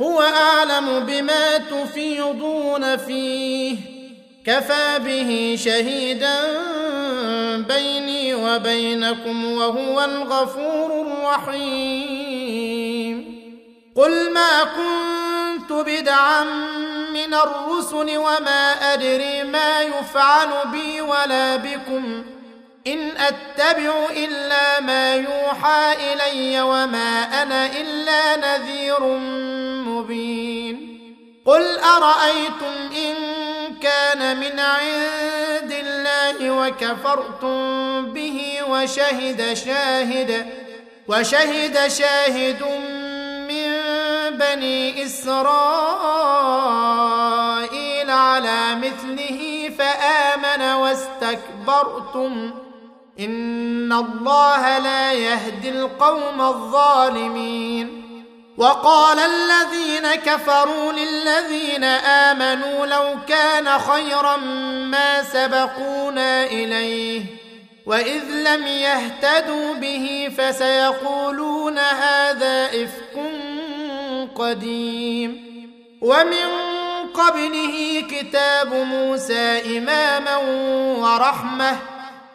هو أعلم بما تفيضون فيه. كفى به شهيدا بيني وبينكم وهو الغفور الرحيم. قل ما كنت بدعا من الرسل وما أدري ما يفعل بي ولا بكم. إن أتبع إلا يوحى إلي وما أنا إلا نذير مبين. قل أرأيتم إن كان من عند الله وكفرتم به وشهد شاهد وشهد شاهد من بني إسرائيل على مثله فآمن واستكبرتم. ان الله لا يهدي القوم الظالمين وقال الذين كفروا للذين امنوا لو كان خيرا ما سبقونا اليه واذ لم يهتدوا به فسيقولون هذا افك قديم ومن قبله كتاب موسى اماما ورحمه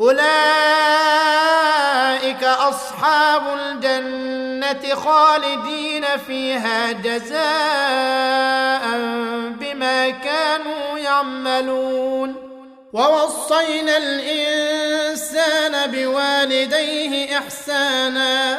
أولئك أصحاب الجنة خالدين فيها جزاء بما كانوا يعملون. ووصينا الإنسان بوالديه إحسانا.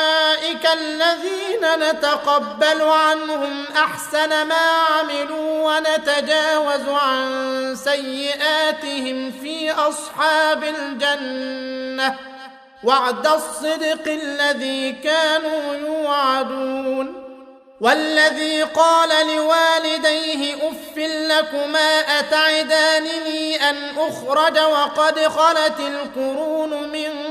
الذين نتقبل عنهم أحسن ما عملوا ونتجاوز عن سيئاتهم في أصحاب الجنة. وعد الصدق الذي كانوا يوعدون. والذي قال لوالديه أف لكما أتعدانني أن أخرج وقد خلت القرون من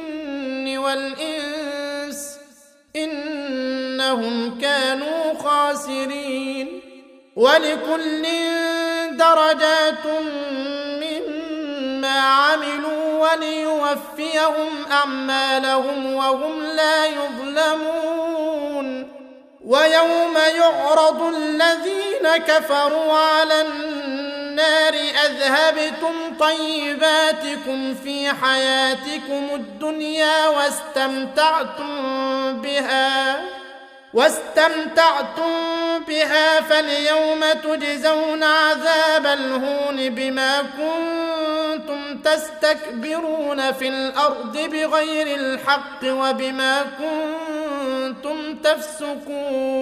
والإنس إنهم كانوا خاسرين ولكل درجات مما عملوا وليوفيهم أعمالهم وهم لا يظلمون ويوم يعرض الذين كفروا على النار النار أذهبتم طيباتكم في حياتكم الدنيا واستمتعتم بها واستمتعتم بها فاليوم تجزون عذاب الهون بما كنتم تستكبرون في الأرض بغير الحق وبما كنتم تفسقون.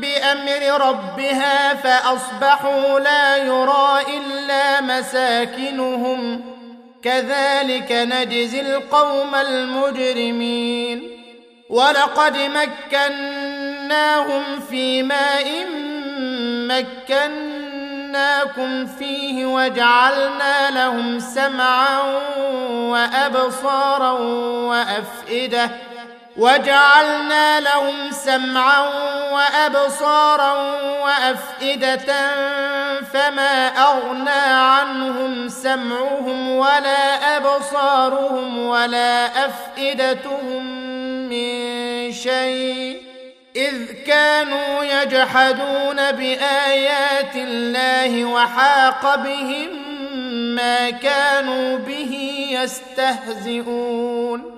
بأمر ربها فأصبحوا لا يرى إلا مساكنهم. كذلك نجزي القوم المجرمين. ولقد مكناهم في ماء مكناكم فيه وجعلنا لهم سمعا وأبصارا وأفئدة. وجعلنا لهم سمعا وأبصارا وأفئدة فما أغنى عنهم سمعهم ولا أبصارهم ولا أفئدتهم من شيء إذ كانوا يجحدون بآيات الله وحاق بهم ما كانوا به يستهزئون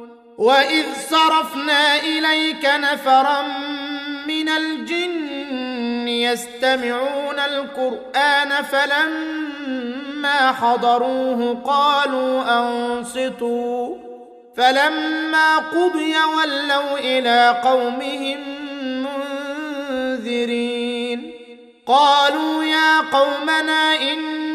واذ صرفنا اليك نفرا من الجن يستمعون القران فلما حضروه قالوا انصتوا فلما قضي ولوا إلى قومهم منذرين قالوا يا قومنا ان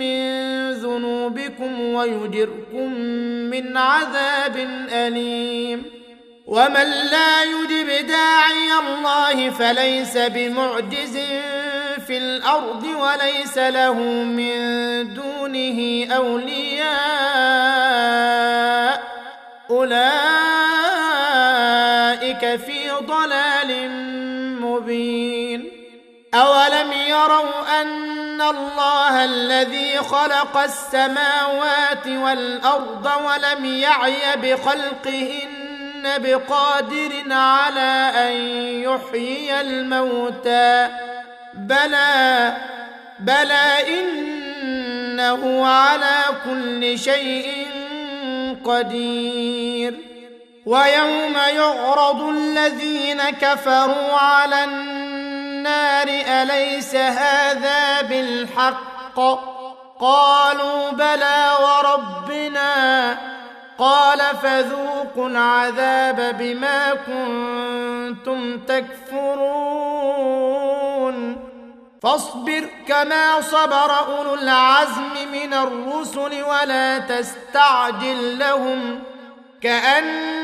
من ذنوبكم ويجركم من عذاب أليم. ومن لا يجب داعي الله فليس بمعجز في الأرض وليس له من دونه أولياء. أولئك في ضلال مبين. أولم يروا ان الله الذي خلق السماوات والارض ولم يعي بخلقهن بقادر على ان يحيي الموتى. بلى بلى انه على كل شيء قدير. ويوم يعرض الذين كفروا على النار أليس هذا بالحق؟ قالوا بلى وربنا. قال فذوقوا العذاب بما كنتم تكفرون. فاصبر كما صبر أولو العزم من الرسل ولا تستعجل لهم.